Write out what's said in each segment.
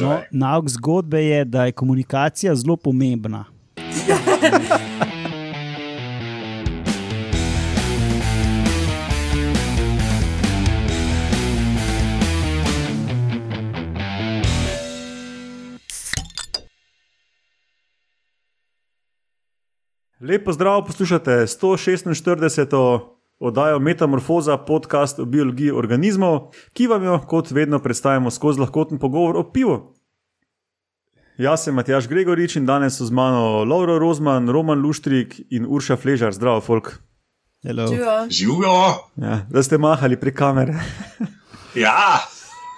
No, nauk zgodbe je, da je komunikacija zelo pomembna. Lepo zdrav, poslušate 146. oddajo Metamorfoza, podcast o biologiji organizmov, ki vam jo, kot vedno, predstavljamo skozi lahkoten pogovor o pivu. Jaz sem Matjaš Gregorič in danes so z mano Lauro Rozman, Roman Luštrik in Urša Fležar. Zdravo, folk. Hello. Živijo. Ja, da ste mahali prek kamere. Ja,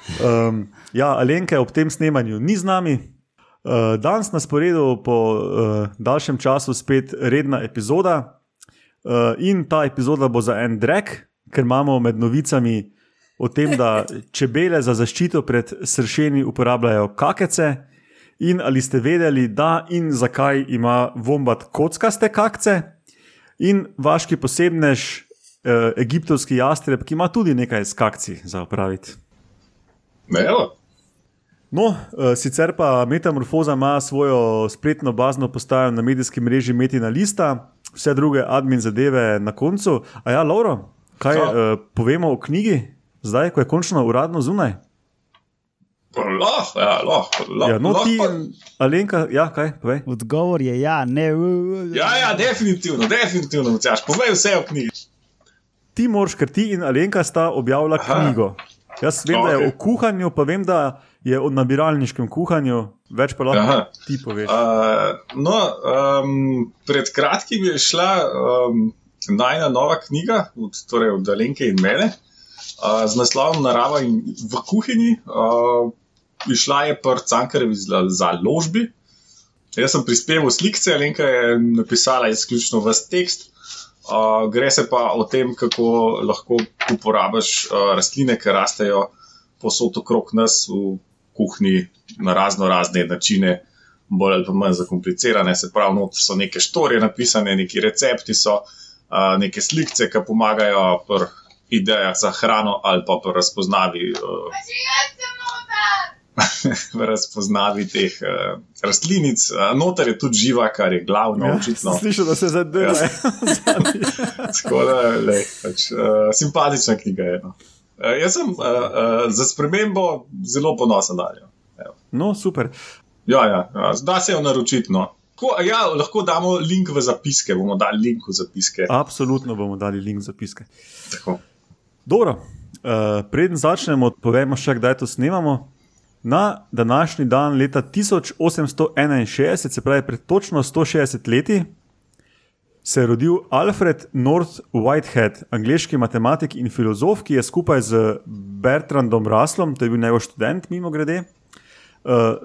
Um, ja, Alenka ob tem snemanju ni z nami. Uh, danes na sporedu po uh, daljšem času spet redna epizoda. Uh, in ta epizoda bo za en drek, ker imamo med novicami o tem, da čebele za zaščito pred sršeni uporabljajo kakece. In ali ste vedeli, da in zakaj ima vombat kockaste kakce, in vaški posebnež, uh, egiptovski jastreb, ki ima tudi nekaj s kakci za opraviti. ne, evo. No, eh, sicer pa Metamorfoza ima svojo spletno bazno postajo na medijskem mreži Metina Lista, vse druge admin zadeve na koncu. A ja, Lauro, kaj uh, povemo o knjigi, zdaj, ko je končno uradno zunaj? Lahko, ja, lahko. lahko, Ja, no, lahko ti, pa- Alenka, ja, kaj, povej. Odgovor je ja, ne. Ja, ja, definitivno, definitivno, Matjaš, povej vse o knjigi. Ti moraš, ker ti in Alenka sta objavila Aha. knjigo. Jaz vem, da je o kuhanju, pa vem, da je o nabiralniškem kuhanju, več pa lahko Aha. ti poveš. Uh, no, um, pred kratkim je šla um, najna nova knjiga, od, torej od Alenke in mene, uh, z naslovom Narava in v kuhinji. Uh, Išla je pa Cankarevi za, za ložbi. Jaz sem prispeval slike, Alenka je napisala izključno vse tekst. Uh, gre se pa o tem, kako lahko uporabiš uh, rastline, ki rastejo posod okrog nas v kuhinji na razno razne načine, bolj ali pa manj zakomplicirane. Se pravi, noter so neke štorije napisane, neki recepti so, uh, neke slike, ki pomagajo pri idejah za hrano ali pa pri razpoznavi. Uh, v razpoznavi teh uh, rastlinic, uh, noter je tudi živa, kar je glavno, ja, očitno. Slišal, da se zdaj dela. Tako da, lej, pač, uh, simpatična knjiga je. No. Uh, jaz sem uh, uh, za spremembo zelo ponosen na njo. No, super. Ja, ja, ja, da se jo naročiti. No. Ko, ja, lahko damo link v zapiske, bomo dali link v zapiske. Absolutno bomo dali link v zapiske. Tako. Dobro, uh, preden začnemo, povemo še, kdaj to snemamo. Na današnji dan, leta 1861, se pravi pred točno 160 leti, se je rodil Alfred North Whitehead, angliški matematik in filozof, ki je skupaj z Bertrandom Russellom, to je bil njegov študent, mimo grede, uh,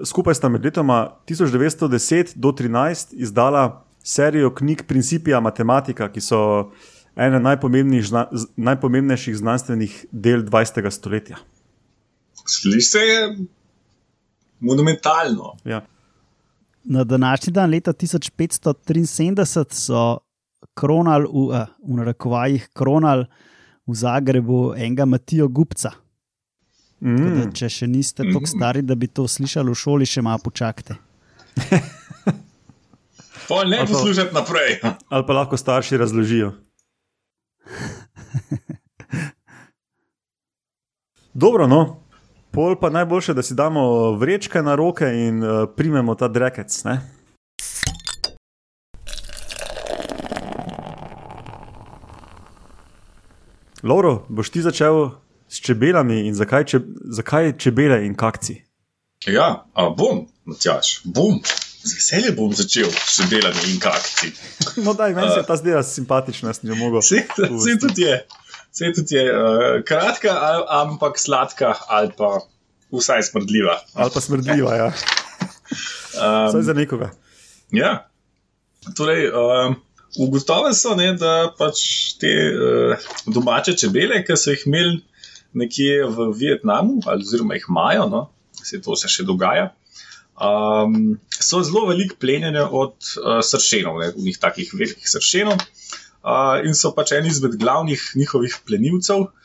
skupaj sta med letoma 1910 do 13 izdala serijo knjig Principia Matematika, ki so ene najpomembnejših, zna, najpomembnejših znanstvenih del 20. stoletja. Sliši se je monumentalno. Ja. Na današnji dan, leta 1573, so kronali, v, eh, v narekovajih, kronali v Zagrebu enega Matijo Gupca. Tako Da, Mm, če še niste tako stari, da bi to slišali v šoli, še malo počakajte. Pol ne pa- poslušati naprej. ali pa lahko starši razložijo. Dobro, no. Pol pa najboljše, da si damo vrečke na roke in uh, primemo ta drekec. Ne? Lauro, boš ti začel s čebelami in zakaj, če, zakaj čebele in kakci? Ja, a bom, Matjaš, bom. Z veseljem bom začel s delami in kakci. No, daj, meni se ta zdela simpatična, sem jo mogel. Vse vse tudi je, vse tudi je uh, kratka, al, ampak sladka, ali pa vsaj smrdljiva. Ali pa smrdljiva, ja. Vsaj Um, za nekoga. ja. Torej, um, ugotovili so, ne, da pač te uh, domače čebele, ki so jih imeli nekje v Vietnamu, ali oziroma jih imajo, no, se to se še dogaja. Um, so zelo veliko plenjene od uh, sršenov, ne, njih takih velikih sršenov, uh, in so pač eni izmed glavnih njihovih plenilcev. Uh,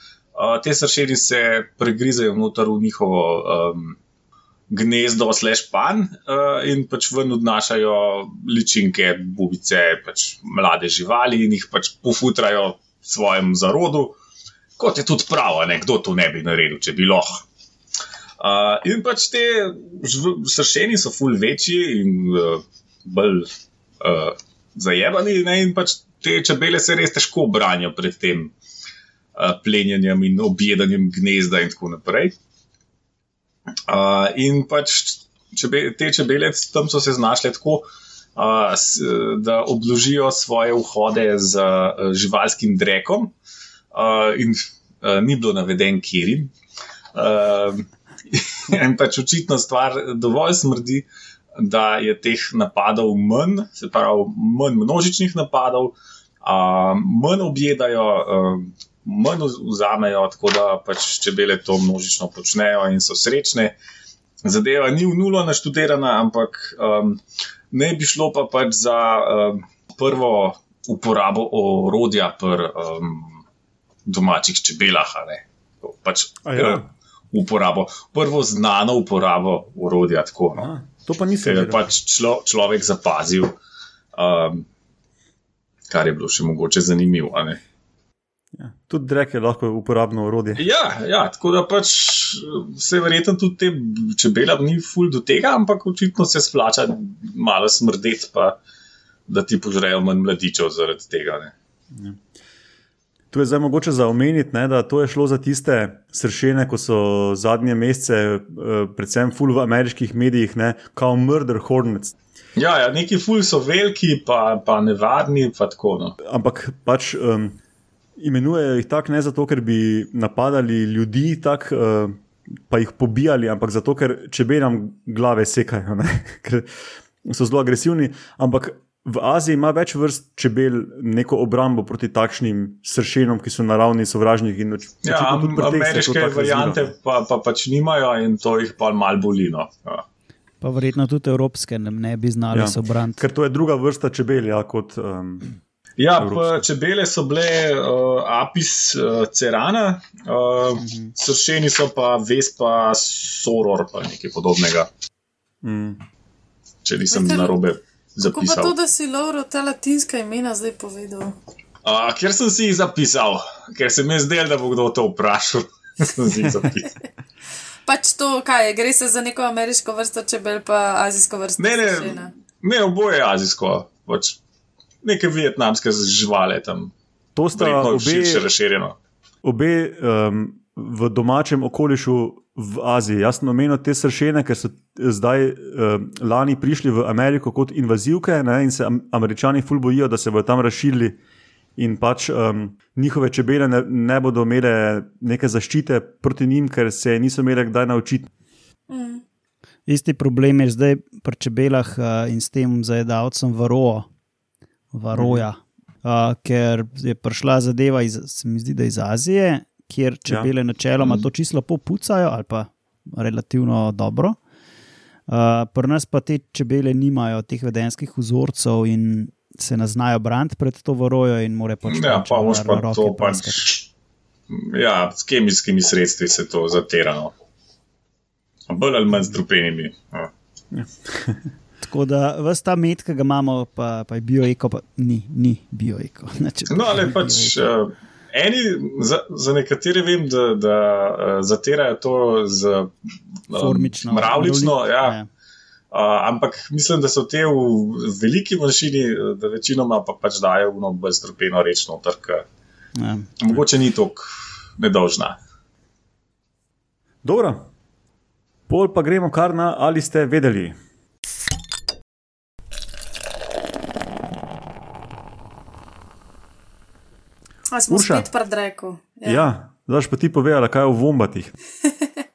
te sršeni se pregrizajo noter v njihovo um, gnezdo, slash pan uh, in pač ven odnašajo ličinke, bubice, pač mlade živali in jih pač pofutrajo svojemu zarodu, kot je tudi prav, kdo to ne bi naredil, če bi lahko. Uh, in pač te sršeni so ful večji in uh, bolj uh, zajebani, ne? in pač te čebele se res težko branijo pred tem uh, plenjenjem in objedanjem gnezda in tako naprej. Uh, in pač čebe, te čebele tam so se znašle tako, uh, s, da obložijo svoje vhode z uh, živalskim drekom, uh, in uh, ni bilo naveden, kjer jim. Uh, in pač očitno stvar dovolj smrdi, da je teh napadov manj, se pravi, manj množičnih napadov, uh, manj objedajo. Uh, manj vzamejo, tako da pač čebele to množično počnejo in so srečne. Zadeva ni v nulo naštudirana, ampak um, ne bi šlo pa pač za um, prvo uporabo orodja pri um, domačih čebelah. Pač, ja. uh, uporabo, prvo znano uporabo orodja. Tako, no. A, to pa ni se. Je pač člo, človek zapazil, um, kar je bilo še mogoče zanimivo. Ja, tudi drek je lahko uporabno orodje. Ja, ja, tako da pač se verjetno tudi te čebele ni ful do tega, ampak očitno se splača malo smrdeti, pa da ti požrejo manj mladičev zaradi tega. Ja. Tu je zdaj mogoče za omeniti, ne, da to je šlo za tiste sršene, ko so zadnje mesece, eh, predvsem ful v ameriških medijih, ne, kao murder hornets. Ja, ja neki ful so veliki, pa, pa nevarni, pa tako. No. Ampak pač. Um, imenujejo jih tako ne zato, ker bi napadali ljudi, tak, uh, pa jih pobijali, ampak zato, ker čebele nam glave sekajo, ne? ker so zelo agresivni. Ampak v Aziji ima več vrst čebel neko obrambo proti takšnim sršenom, ki so naravni sovražniki. Ja, ameriške variante pa, pa pač nimajo in to jih pa malo bolino. Ja. Pa verjetno tudi evropske ne bi znali ja, se obrambiti. Ker to je druga vrsta čebel, ja, kot. Um, Ja, čebele so bile uh, apis uh, cerana, uh, -hmm. sršeni so pa vespa soror, pa nekaj podobnega. Mm. Če nisem na robe zapisal. Kako pa to, da si Lauro ta latinska imena zdaj povedal? Uh, ker sem si jih zapisal, ker se mi je zdelo, da bo kdo to vprašal. pač to, kaj je, gre se za neko ameriško vrsto čebel, pa azijsko vrsto. Ne, ne, ne oboje azijsko. Pač neke vietnamske živali tam. To sta obe, še razširjeno. Obe um, v domačem okolišu v Aziji. Jaz sem omenil te sršene, ker so zdaj um, lani prišli v Ameriko kot invazivke ne, in se američani ful bojijo, da se bodo tam razširili. In pač um, njihove čebele ne, ne bodo imele neke zaščite proti njim, ker se niso imeli kdaj naučiti. Mm. Isti problem je zdaj pri čebelah uh, in s tem zajedavcem varoa varoja, uh, ker je prišla zadeva iz, zdi, iz Azije, kjer čebele ja. načeloma mm. to čisto popucajo ali pa relativno dobro. Uh, Pri nas pa te čebele nimajo teh vedenskih vzorcev in se ne znajo braniti pred to varojo in more pač. Ja, pa moš pa to pač. Ja, s kemijskimi sredstvi se to zaterano. Bolj ali manj z drupenimi. Ja. Tako da vse ta med, ki ga imamo, pa, pa je bioeko, pa ni, ni bioeko. No, ali pač uh, eni, za, za nekatere vem, da, da uh, zatirajo to z um, mravlično. Ja. Ja. Uh, ampak mislim, da so te v veliki manjšini, da večinoma pa pač dajo v noč strupeno rečno trg. Ja. Mogoče ni tako nedolžna. Dobro, pol pa gremo kar na ali ste vedeli. A smo Urša. spet predreku. Ja, ja znaš pa ti povedala, kaj je v vombatih.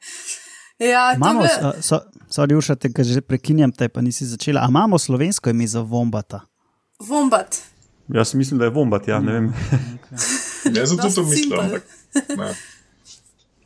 ja, imamo, so, sorry, Urša, te že prekinjam, te pa nisi začela. A imamo slovensko ime za vombata? Vombat. Jaz mislim, da je vombat, ja, ne vem. Jaz sem tudi to mislil.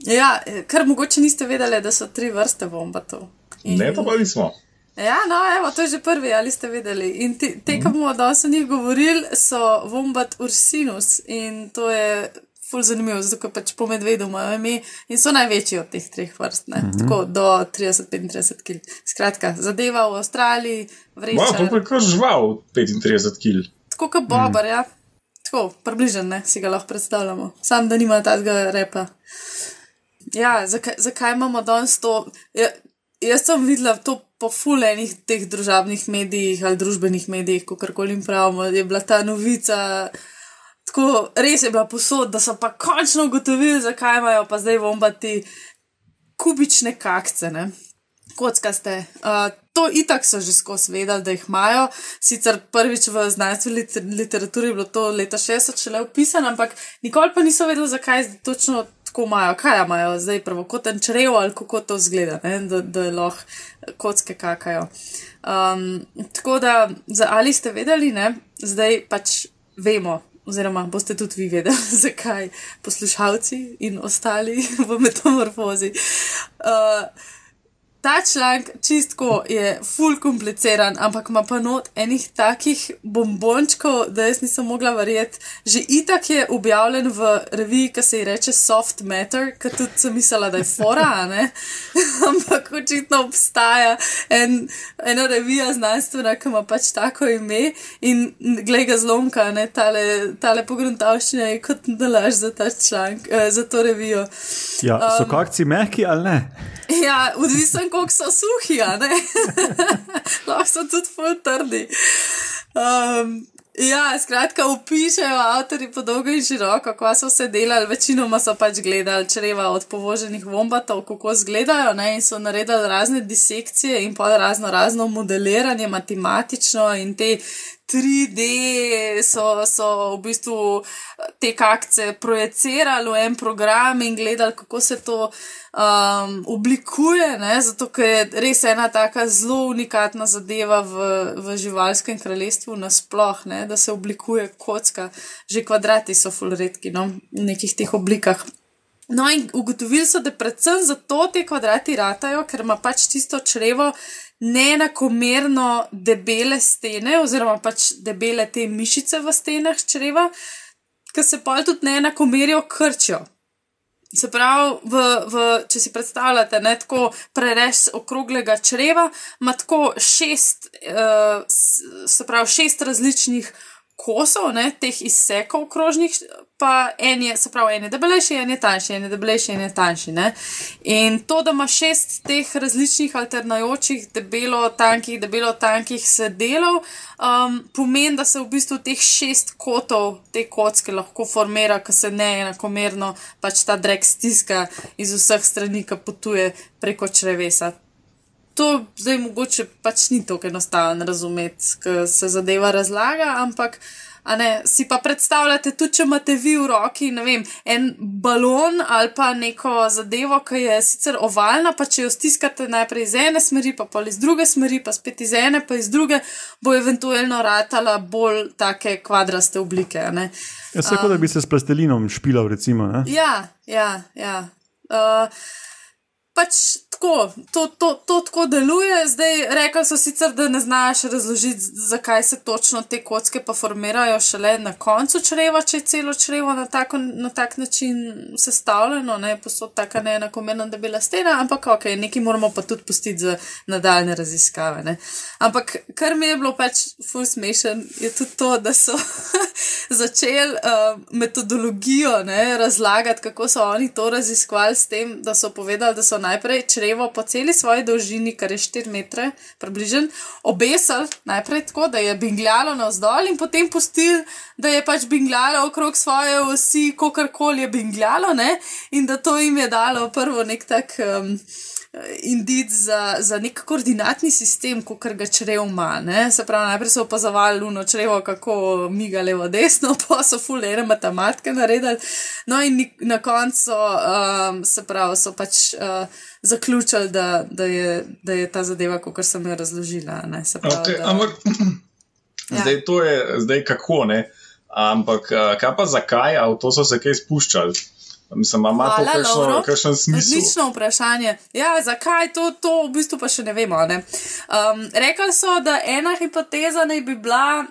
Ja, ker mogoče niste vedeli, da so tri vrste vombatov. In... Ne, to pa nismo. Ja, no, evo, to je že prvi, ali ste vedeli. In te, te ki bomo danes o njih govorili, so Vombat ursinus in to je ful zanimivo, zato ker pač po medvedu imajo ime in so največji od teh treh vrst, ne? Mm -hmm. tako do 30-35 kg. Skratka, zadeva v Avstraliji, vreča. Wow, to je kar žival 35 kg. Tako kot Bobar, mm. ja. Tako, približen, si ga lahko predstavljamo. Sam, da nima tega repa. Ja, zakaj, zakaj imamo danes to? Ja, jaz sem videla to po fulejnih teh družabnih medijih ali družbenih medijih, kako koli pravimo, je bila ta novica. Tako res je bila posod, da so pa končno ugotovili, zakaj imajo pa zdaj bombati kubične kakce, ne? kockaste. Uh, to itak so že skozi vedeli, da jih imajo. Sicer prvič v znanstveni literaturi je bilo to leta 60 šele opisano, ampak nikoli pa niso vedeli, zakaj točno tako imajo, kaj imajo zdaj pravokoten črev ali kako to zgleda, ne? da, da lahko kocke kakajo. Um, tako da, ali ste vedeli, ne? zdaj pač vemo oziroma boste tudi vi vedeli, zakaj poslušalci in ostali v metamorfozi. Uh, ta članek čistko je full kompliciran, ampak ima pa not enih takih bombončkov, da jaz nisem mogla verjeti. Že itak je objavljen v reviji, ki se ji reče Soft Matter, ki tudi sem mislila, da je fora, ne? ampak očitno obstaja en, ena revija znanstvena, ki ima pač tako ime in glej ga zlomka, ne tale, tale pogruntavščina je kot nalaž za ta članek, eh, za to revijo. Ja, so um, kakci mehki ali ne? Ja, odvisno koliko so suhi, lahko so tudi futrdi. Um, ja, skratka, opišajo avtori po dolgo in široko, kako so se delali, večinoma so pač gledali čreva od povoženih vombatov, kako izgledajo, ne, in so naredili razne disekcije in pa razno razno modeliranje, matematično in te 3D so, so v bistvu te kakce projicirali v en program in gledali, kako se to um, oblikuje, ne? zato je res ena taka zelo unikatna zadeva v, v živalskem kraljestvu nasploh, da se oblikuje kocka, že kvadrati so fulredki no? v nekih teh oblikah. No, in ugotovili so, da predvsem zato te kvadrati ratajo, ker ima pač tisto črevo neenakomerno debele stene, oziroma pač debele te mišice v stenah čreva, ki se pa tudi neenakomerijo krčijo. Se pravi, v, v, če si predstavljate, da je tako prerez okroglega čreva, ima tako šest, uh, se pravi, šest različnih kosov, ne, teh izsekov krožnih, pa en je, se pravi, en je debelejši, en je tanjši, en je debelejši, en je tanjši. Ne. In to, da ima šest teh različnih alternajočih, debelo, tankih, debelo, tankih sedelov, um, pomeni, da se v bistvu teh šest kotov te kocke lahko formira, ker se ne enakomerno pač ta drek stiska iz vseh strani, ki potuje preko črevesa to zdaj mogoče pač ni tako enostavno razumeti, ker se zadeva razlaga, ampak. Ne, si pa predstavljate, tudi če imate vi v roki vem, en balon ali pa neko zadevo, ki je sicer ovalna, pa če jo stiskate najprej iz ene smeri, pa pa iz druge smeri, pa spet iz ene, pa iz druge, bo eventualno ratala bolj take kvadraste oblike. Ja, se kot da bi se s plastelinom špilal, recimo. Ne? Ja, ja, ja. Uh, pač tako, to, to, to tako deluje. Zdaj, rekli so sicer, da ne znaš razložiti, zakaj se točno te kocke pa formirajo šele na koncu čreva, če je celo črevo na, tako, na tak način sestavljeno, ne posod tako neenakomerno, da bi bila stena, ampak ok, nekaj moramo pa tudi pustiti za nadaljne raziskave. Ne. Ampak kar mi je bilo pač full smešen, je tudi to, da so začeli uh, metodologijo ne, razlagati, kako so oni to raziskovali s tem, da so povedali, da so najprej črevo po celi svoji dolžini, kar je 4 metre, približen, obesili najprej tako, da je bingljalo navzdol in potem pustili, da je pač bingljalo okrog svoje osi, kakorkoli je bingljalo, ne? in da to jim je dalo prvo nek tak. Um, Indit za, za nek koordinatni sistem, kot ga črev ima. Se pravi, najprej so opazovali luno črevo, kako miga levo, desno, pa so fulere matematike naredili. No, in na koncu, um, se pravi, so pač uh, zaključili, da, da, je, da je ta zadeva, kot sem jo razložila. Pravi, okay, da... Ampak, ja. zdaj to je, zdaj kako ne. Ampak, uh, kaj pa zakaj, ali to so se kaj spuščali? Mislim, ima to kakšen smisel? Odlično vprašanje. Ja, zakaj to, to v bistvu pa še ne vemo. Ne? Um, rekli so, da ena hipoteza naj bi bila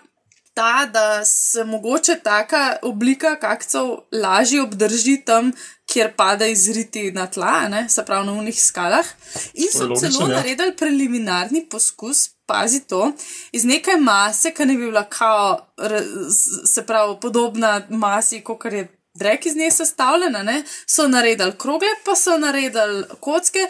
ta, da se mogoče taka oblika kakcev lažje obdrži tam, kjer pada izriti na tla, ne? se pravi na unih skalah. In so Logično, celo ja. naredili preliminarni poskus, pazi to, iz neke mase, ki ne bi bila kao, se pravi, podobna masi, kot je drek iz nje sestavljena, ne? so naredili krogle, pa so naredili kocke.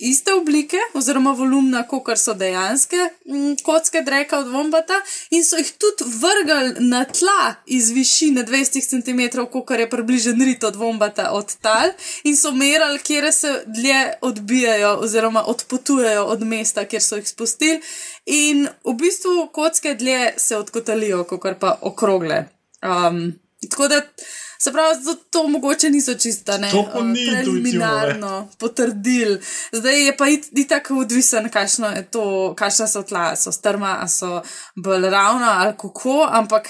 Iste oblike, oziroma volumna, kot so dejanske mm, kocke dreka od Vombata, in so jih tudi vrgli na tla iz višine 200 cm, kot je približen rit od Vombata od tal, in so merali, kje se dlje odbijajo, oziroma odpotujejo od mesta, kjer so jih spustili. In v bistvu kocke dlje se odkotalijo, kot pa okrogle. Um, tako da. Se pravi, zato to mogoče niso čista, ne, ni preliminarno potrdil. Zdaj je pa it- itak odvisen, kakšno je to, kakšna so tla, so strma, a so bolj ravna ali kako, ampak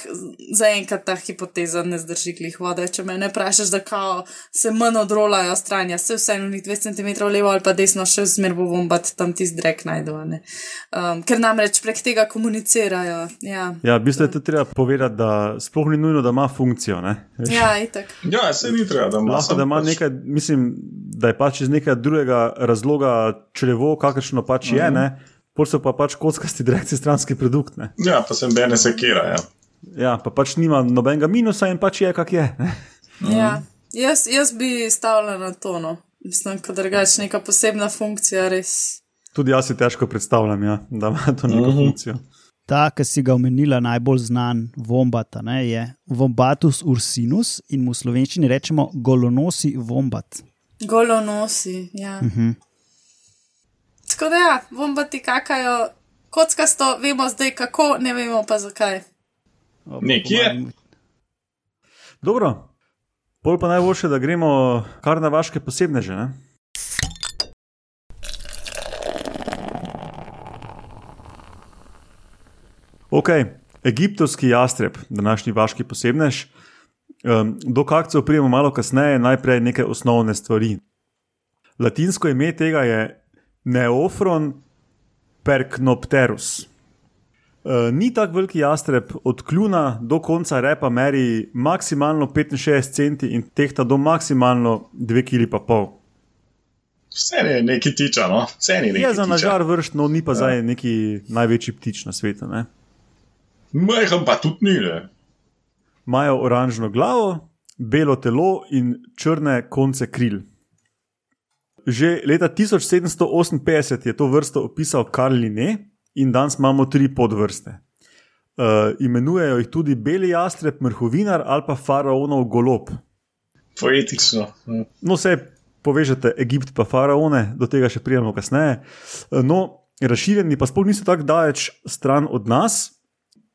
zaenkrat ta hipoteza ne zdrži glih vode. Če me ne vprašaš, da kao se manj odrolajo stranja, se vseeno njih 2 cm levo ali pa desno še zmer bo bombat tam tisti drek najdemo. Um, ker namreč prek tega komunicirajo. Ja, Ja, v bistvu je to treba povedati, da sploh ni nujno, da ima funkcijo. Ne? Ja itak. Ja, se ni treba, da ima. Lahko da ima pač- nekaj, mislim, da je pač iz nekega drugega razloga črevo, kakršno pač je, ne. Pol so pa pač kockasti direktni stranski produkt. Ne. Ja, pa sem bene sekira. Ja. Ja, pa pač nima nobenega minusa in pač je, kak je. Ne. Ja, jaz, jaz bi stavila na to, no. Mislim, da drugače neka posebna funkcija, res. Tudi jaz si težko predstavljam, ja, da ima to neko uh -huh. funkcijo. Ta, ki si ga omenila, najbolj znan vombata, ne, je Vombatus ursinus in mu v slovenščini rečemo golonosi vombat. Golo nosi, ja. Uh -huh. Tako da ja, bombati kakajo, kockasto, vemo zdaj kako, ne vemo pa zakaj. Nekje. Dobro, pol pa najboljše, da gremo kar na vaše posebneže. Ne? Ok, egiptovski jastreb, današnji vaški posebnež. Um, do kakcev prijemo malo kasneje, najprej nekaj osnovne stvari. Latinsko ime tega je Neofron perknopterus. Uh, ni tako veliki jastreb, od kljuna do konca repa meri maksimalno 65 cm in tehta do maksimalno 2,5 kg. Vse je neki tiča, no, vse je neki Je za nažar vrst, no ni pa zdaj neki največji ptič na svetu. Ne? Majhen pa tudi ni, ne. Imajo oranžno glavo, belo telo in črne konce kril. Že leta 1758 je to vrsto opisal Karl Linné in danes imamo tri podvrste. Uh, imenujejo jih tudi beli jastreb, mrhovinar ali pa faraonov golob. Poetično. No, vse povežete Egipt pa faraone, do tega še prijemo kasneje. No, razširjeni pa sploh niso tako daleč stran od nas.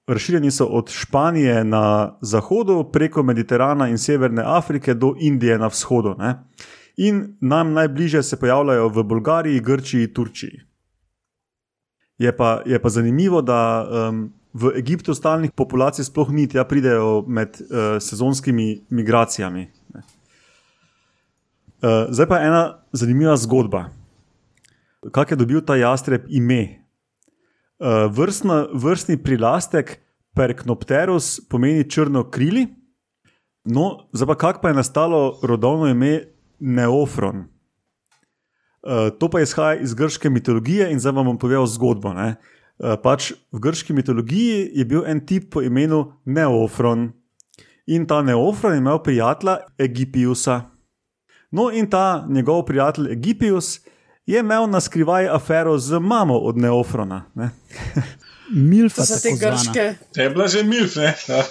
Razširjeni so od Španije na zahodu, preko Mediterana in Severne Afrike do Indije na vzhodu. Ne? In nam najbližje se pojavljajo v Bolgariji, Grčiji, Turčiji. Je pa, je pa zanimivo, da um, v Egiptu stalnih populacij sploh ni, tja pridejo med uh, sezonskimi migracijami. Ne. Uh, zdaj pa ena zanimiva zgodba. Kako je dobil ta jastreb ime? Uh, vrstna, vrstni prilastek Perknopterus pomeni črno krili, no, zdaj pa kako pa je nastalo rodovno ime Neofron. Uh, to pa izhaja iz grške mitologije in zdaj vam bom povedal zgodbo. Ne? Uh, pač v grški mitologiji je bil en tip po imenu Neofron. In ta Neofron je imel prijatelja Egipiusa. No, in ta njegov prijatelj Egipius je imel na skrivaj afero z mamo od Neofrona. Ne? Milfa To so te tako zvana. grške. Je bila že milf, ne. Ja.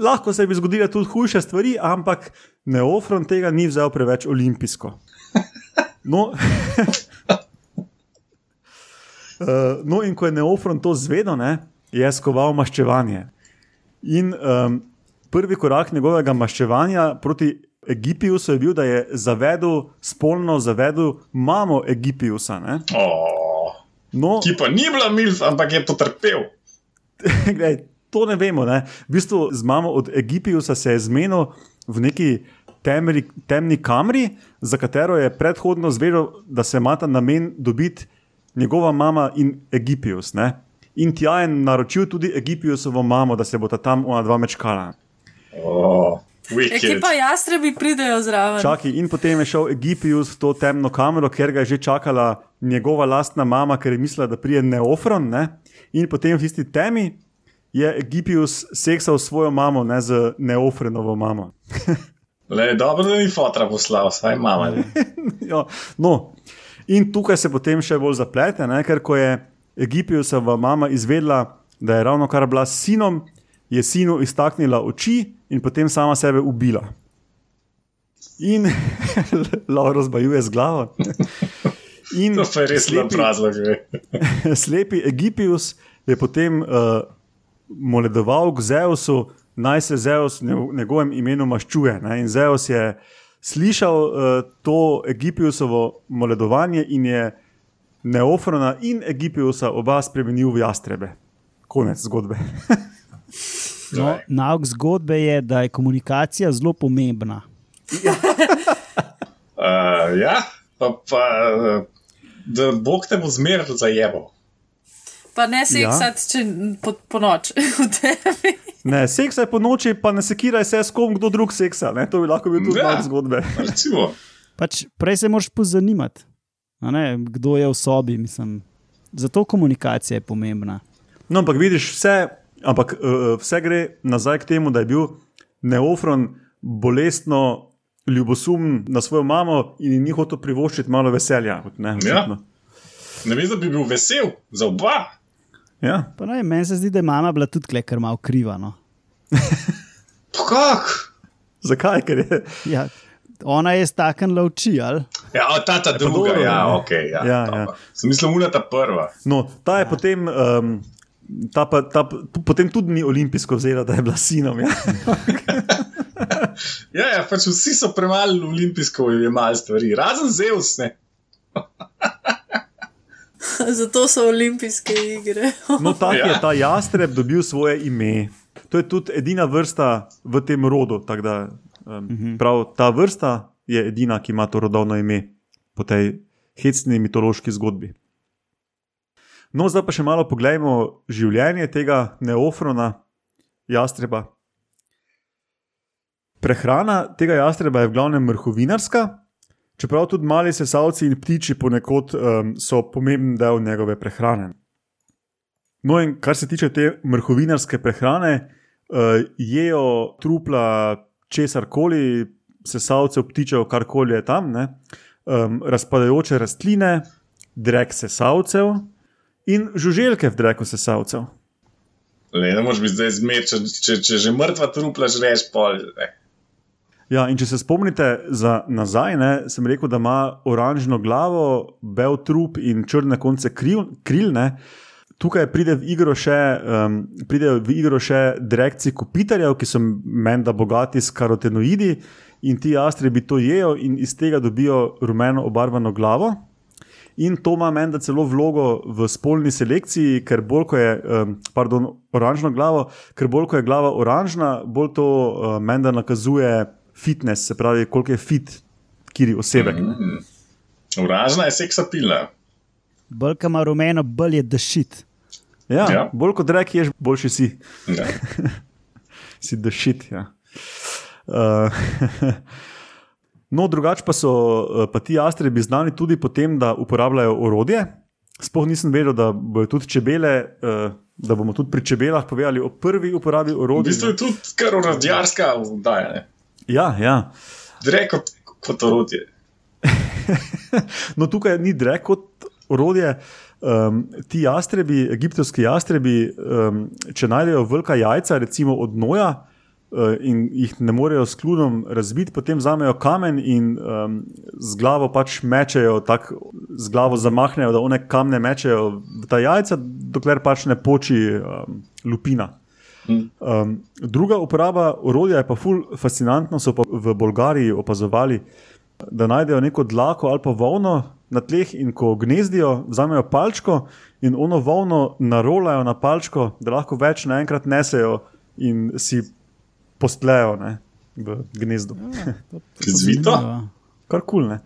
Lahko se bi zgodile tudi hujše stvari, ampak Neofron tega ni vzel preveč olimpijsko. No, Uh, no, in ko je Neofron to zvedel, ne, je skoval maščevanje. In um, prvi korak njegovega maščevanja proti Egipiusu je bil, da je zavedel, spolno zavedel mamo Egipiusa. Oh, No, ki pa ni bila milf, ampak je potrpel. Glej, to ne vemo. Ne. V bistvu z mamo od Egipiusa se je zmenil v neki temri, temni kamri, za katero je predhodno zvedel, da se imata namen dobiti njegova mama in Egipius. Ne. In tja je naročil tudi Egipijusovo mamo, da se bo ta tam ona dva mečkala. Oh, Ekipa wicked. jastrebi pridejo zraven. Čaki, in potem je šel Egipijus v to temno kamero, ker ga je že čakala njegova lastna mama, ker je mislila, da prije Neofron. Ne? In potem v tisti temi je Egipijus seksal svojo mamo, ne z Neofrenovo mamo. Le, dobro, da ni fotra poslal, saj mama. ne. ja, no, in tukaj se potem še bolj zaplete, ne? ker ko je Egipijusova mama izvedela, da je ravno kar bila s sinom, je sinu iztaknila oči in potem sama sebe ubila. In Laura zbajuje z glavo. In To je res slepi- razlog. slepi Egipijus je potem uh, moledoval k Zeusu, naj se Zeus v nje- njegovem imenu maščuje. Ne? In Zeus je slišal uh, to Egipijusovo moledovanje in je Neofrona in Egipijusa oba spremenil v jastrebe. Konec zgodbe. No, nauk zgodbe je, da je komunikacija zelo pomembna. Uh, ja, pa, pa da Bog te bo zmeraj zajebal. Pa ne seksati, ja. če po, po noč v tebi. Ne, seksaj po noči, pa ne sekiraj se s kom, kdo drug seksa. Ne? To bi lahko bil tudi Ja. nauk zgodbe. Recimo. Pač prej se moraš pozanimati, a ne, kdo je v sobi. Mislim. Zato komunikacija je pomembna. No, ampak vidiš, vse, ampak, uh, vse gre nazaj k temu, da je bil Neofron bolestno ljubosumen na svojo mamo in ji ni hotel privoščiti malo veselja. kot Ne, Ja. Ne vem, da bi bil vesel za oba. ja. Pa ne, meni se zdi, da je mama bila tudi kar malo kriva. No. Kak? Zakaj? Ker je, Ja, ona je stakan lovči, ali? Ja, ta ta druga, dobro, ja, ok. Ja, Ja, dobro. ja. Sem mislil, una ta prva. no, ta je potem. Um, Ta pa, ta, potem tudi ni olimpijsko vzela, da je bila sinom. Ja. Ja, ja, pač vsi so premalo olimpijsko jemali stvari, razen Zeus. Ne. Zato so olimpijske igre. No, tako Ja. je ta jastreb dobil svoje ime. To je tudi edina vrsta v tem rodu. Da, um, prav ta vrsta je edina, ki ima to rodovno ime po tej hecni mitološki zgodbi. No, zdaj pa še malo pogledajmo življenje tega neofrona, jastreba. Prehrana tega jastreba je v glavnem mrhovinarska, čeprav tudi mali sesalci in ptiči ponekod um, so pomemben del njegove prehrane. No, in kar se tiče te mrhovinarske prehrane, uh, jejo trupla česar koli, sesalcev, ptičev, karkoli je tam, ne, um, razpadajoče rastline, drek sesalcev in žuželke v dreku sesalcev. Le, ne moreš biti zdaj zmer, če, če, če že mrtva trupla žreš pol. Ne. Ja, in če se spomnite za nazaj, ne, sem rekel, da ima oranžno glavo, bel trup in črne konce kril, kril. Ne. Tukaj pride v igro še, um, pridejo v igro še direkci kopitarjev, ki so menda bogati s karotenoidi in ti jastrebi to jejo in iz tega dobijo rumeno obarvano glavo. In to ima menda celo vlogo v spolni selekciji, ker bolj ko je, um, pardon, oranžno glavo, ker bolj ko je glava oranžna, bolj to uh, menda nakazuje fitness, se pravi, koliko je fit, kiri osebek. Mm. Uražna je seksapilna. Bolj, ki ima rumeno, bolj je dešit. Ja, ja. Ja. Bolj kot rek, ješ, boljši si, Ja. si dešit. Ja. Uh, no, drugače pa so uh, pa ti astrebi znani tudi po tem, da uporabljajo orodje. Sploh nisem vedel, da bodo tudi čebele, uh, da bomo tudi pri čebelah povedali o prvi uporabi V orodja. bistvu je tudi kar uradjarska vdaja. ne. Ja, ja. Drek kot, kot orodje. No, tukaj ni drek kot orodje. Um, ti jastrebi, egiptovski jastrebi, um, če najdejo velika jajca, recimo od noja, uh, in jih ne morejo s klunom razbiti, potem vzamejo kamen in um, z glavo pač mečejo, tak, z glavo zamahnejo, da one kamne mečejo v ta jajca, dokler pač ne poči um, lupina. Um, druga uporaba orodja je pa ful fascinantna, so pa v Bolgariji opazovali, da najdejo neko dlako ali pa volno na tleh in ko gnezdijo, vzamejo palčko in ono volno narolajo na palčko, da lahko več naenkrat nesejo in si postlejo ne, v gnezdu. Zvito. Kar kul. Cool,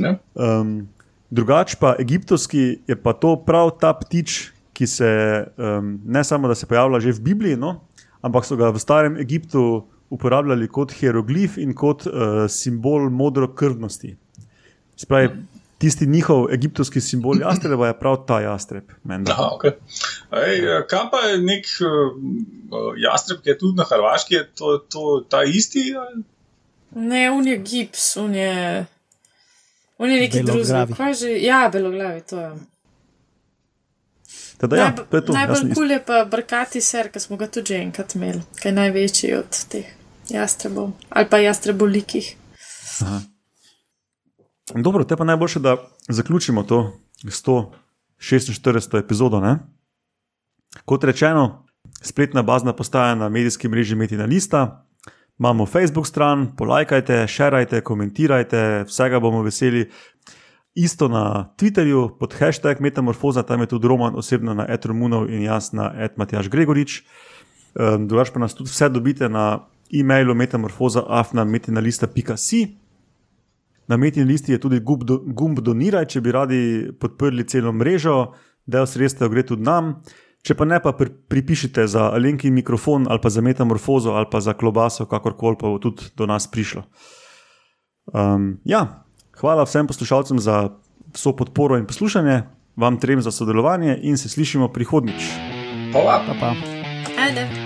Ne? Um, drugač pa egiptovski je pa to prav ta ptič, ki se um, ne samo da se pojavlja že v Bibliji, no, ampak so ga v starem Egiptu uporabljali kot hieroglif in kot uh, simbol modrokrvnosti. Spravi, tisti njihov egiptovski simbol jastreba je prav ta jastreb. Aha, okay. Ej, kaj pa je nek uh, jastreb, ki je tudi na Hrvaški, je to, to ta isti? Ne, on je gips, on je, on je neki drugi. Ja, beloglavi, to je. Teda, ja, Najb to, najbolj kul je pa brkati ser, ki smo ga tudi že enkrat imeli, ki je največji od teh jastrebov ali pa jastrebolikih. Aha. Dobro, te pa najboljše, da zaključimo to 146. epizodo. Ne? Kot rečeno, spletna bazna postaja na medijskem mreži Metina Lista. Imamo Facebook stran, polajkajte, šerajte, komentirajte, vsega bomo veseli. Isto na Twitterju pod hashtag Metamorfoza, tam je tudi Roman osebno na Etromunov in jaz na Edmatjaš Gregorič. Drugač pa nas tudi vse dobite na e-mailu metamorfoza.afna.metinalista.si. Na metni listi je tudi gumb, do, gumb doniraj, če bi radi podprli celo mrežo, del sredstev gre tudi nam. Če pa ne, pa pri, pripišite za Alenki mikrofon ali pa za metamorfozo ali pa za klobaso, kakorkoli pa bo tudi do nas prišlo. Um, ja, hvala vsem poslušalcem za vso podporo in poslušanje, vam trem za sodelovanje in se slišimo prihodnič. Hvala. Pa, pa. Ajde.